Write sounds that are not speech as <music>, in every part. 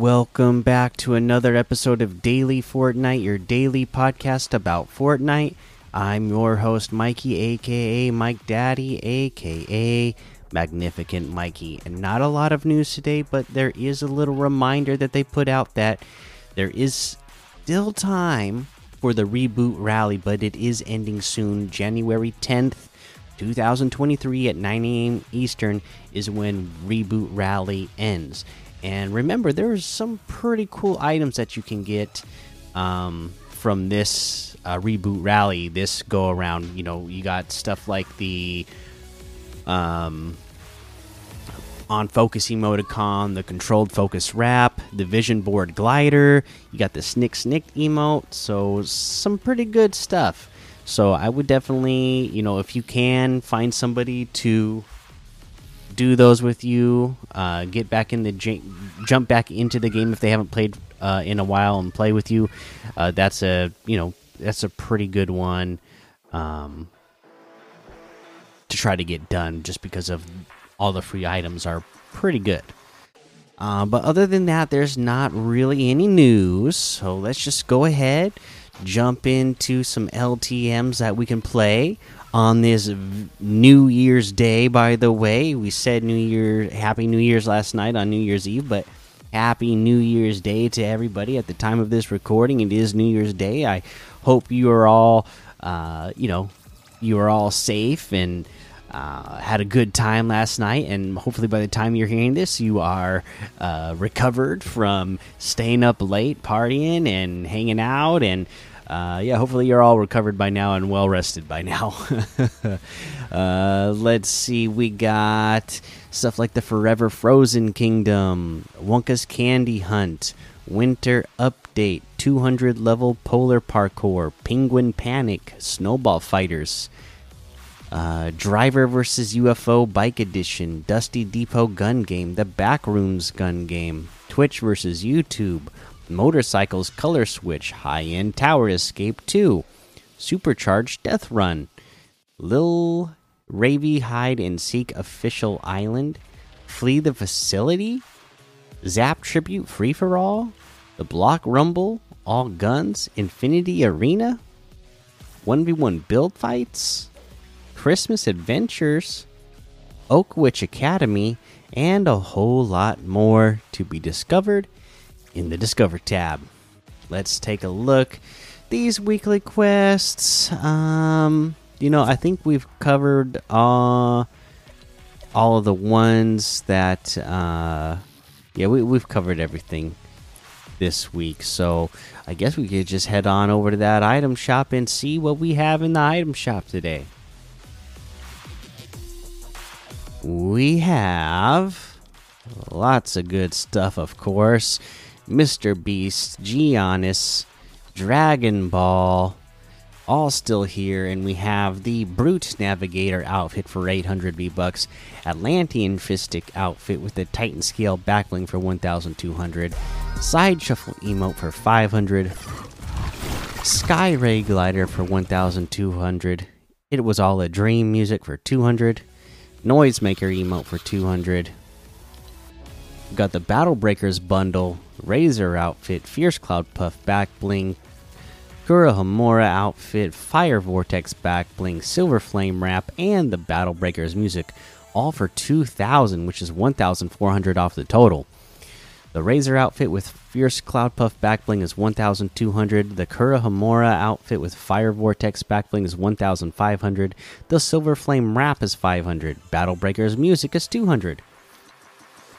Welcome back to another episode of Daily Fortnite, your daily podcast about Fortnite. I'm your host, Mikey, aka Mike Daddy, aka Magnificent Mikey. And not a lot of news today, but there is a little reminder that they put out that there is still time for the reboot rally, but it is ending soon. January 10th, 2023 at 9 a.m. Eastern is when reboot rally ends. And remember, there's some pretty cool items that you can get um, from this uh, reboot rally, this go around. You know, you got stuff like the um, on focus emoticon, the controlled focus wrap, the vision board glider. You got the snick snick emote. So some pretty good stuff. So I would definitely, you know, if you can find somebody to do those with you, uh, get back in the jump back into the game if they haven't played uh, in a while and play with you. Uh, that's a you know that's a pretty good one um, to try to get done, just because of all the free items are pretty good. Uh, but other than that, there's not really any news. So let's just go ahead, jump into some LTMs that we can play on this New Year's Day. By the way, we said New Year, Happy New Year's last night on New Year's Eve, but Happy New Year's Day to everybody at the time of this recording. It is New Year's Day. I hope you are all, uh, you know, you are all safe and uh, had a good time last night, and hopefully by the time you're hearing this, you are uh, recovered from staying up late, partying, and hanging out. And uh, yeah, hopefully you're all recovered by now and well rested by now. <laughs> Uh, let's see, we got stuff like the Forever Frozen Kingdom, Wonka's Candy Hunt, Winter Update, 200 level Polar Parkour, Penguin Panic, Snowball Fighters. Uh, Driver versus UFO Bike Edition, Dusty Depot Gun Game, The Backrooms Gun Game, Twitch versus YouTube, Motorcycles Color Switch, High End Tower Escape 2, Supercharged Death Run, Lil Ravy Hide and Seek Official Island, Flee the Facility, Zap Tribute Free for All, The Block Rumble, All Guns, Infinity Arena, 1v1 Build Fights, Christmas Adventures, Oak Witch Academy, and a whole lot more to be discovered in the Discover tab. Let's take a look. These weekly quests, um, you know, I think we've covered uh, all of the ones that, uh, yeah, we, we've covered everything this week. So I guess we could just head on over to that item shop and see what we have in the item shop today. we have lots of good stuff, of course. Mr. Beast, Giannis, Dragon Ball, all still here, and we have the Brute Navigator outfit for 800 V bucks, Atlantean Fishstick outfit with the Titan Scale backbling for 1,200, Side Shuffle emote for 500, Sky Ray Glider for 1,200. It was all a dream music for 200. Noisemaker emote for 200. We got the Battle Breakers bundle, Razor outfit, Fierce Cloud Puff back bling, Kurohomura outfit, Fire Vortex back bling, Silver Flame wrap, and the Battle Breakers music, all for 2,000, which is 1,400 off the total. The Razor outfit with Fierce Cloud Puff back bling is 1,200. The Kurohomura outfit with Fire Vortex back bling is 1,500. The Silver Flame wrap is 500. Battle Breakers music is 200.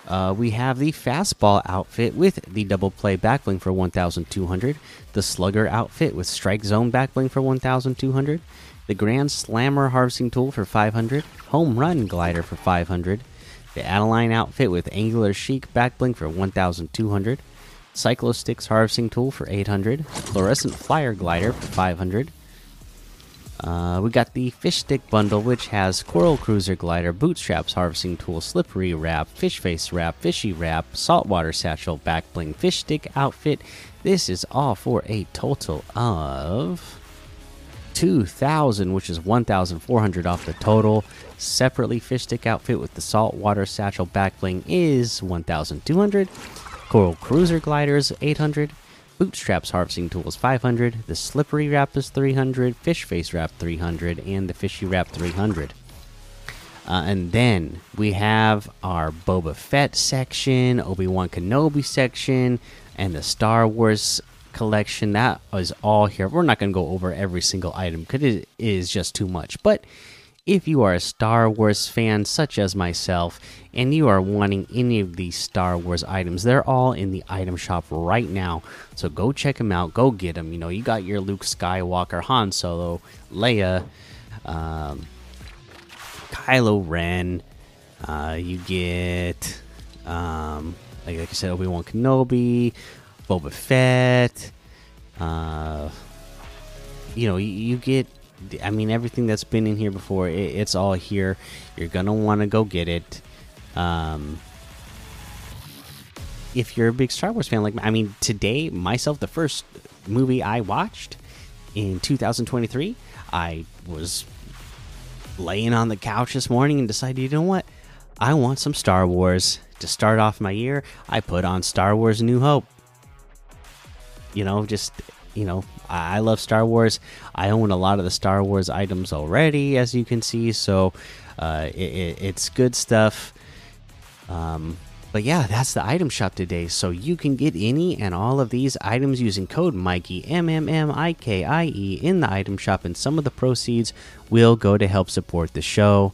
Uh, we have the Fastball outfit with the double play backbling for 1,200. The Slugger outfit with Strike Zone backbling for 1,200. The Grand Slammer harvesting tool for 500. Home Run glider for 500. The Adeline outfit with Angular Chic backbling for 1,200. Cyclosticks harvesting tool for 800. Fluorescent Flyer glider for 500. Uh, we got the fish stick bundle, which has Coral Cruiser glider, bootstraps harvesting tool, slippery wrap, fish face wrap, fishy wrap, saltwater satchel, back bling, fish stick outfit. This is all for a total of 2000 which is 1400 off the total separately fish stick outfit with the saltwater satchel back bling is 1200 Coral Cruiser Glider is 800. Bootstraps Harvesting Tools 500. The Slippery Wrap is 300. Fish Face Wrap 300. And the Fishy Wrap 300. Uh, and then we have our Boba Fett section, Obi Wan Kenobi section, and the Star Wars collection. That is all here. We're not going to go over every single item because it is just too much. But if you are a Star Wars fan, such as myself, and you are wanting any of these Star Wars items, they're all in the item shop right now. So go check them out. Go get them. You know, you got your Luke Skywalker, Han Solo, Leia. Um, Kylo Ren. Uh, you get, um, like, like I said, Obi Wan Kenobi, Boba Fett. Uh, you know, you, you, get, I mean, everything that's been in here before. It, it's all here. You're gonna want to go get it. Um, if you're a big Star Wars fan, like I mean, today myself, the first movie I watched in 2023, I was laying on the couch this morning and decided, you know what? I want some Star Wars. To start off my year, I put on Star Wars New Hope. You know, just, you know, I love Star Wars. I own a lot of the Star Wars items already, as you can see. So uh, it, it, it's good stuff. Um, but yeah, that's the item shop today. So you can get any and all of these items using code Mikey M M M I K I E in the item shop, and some of the proceeds will go to help support the show.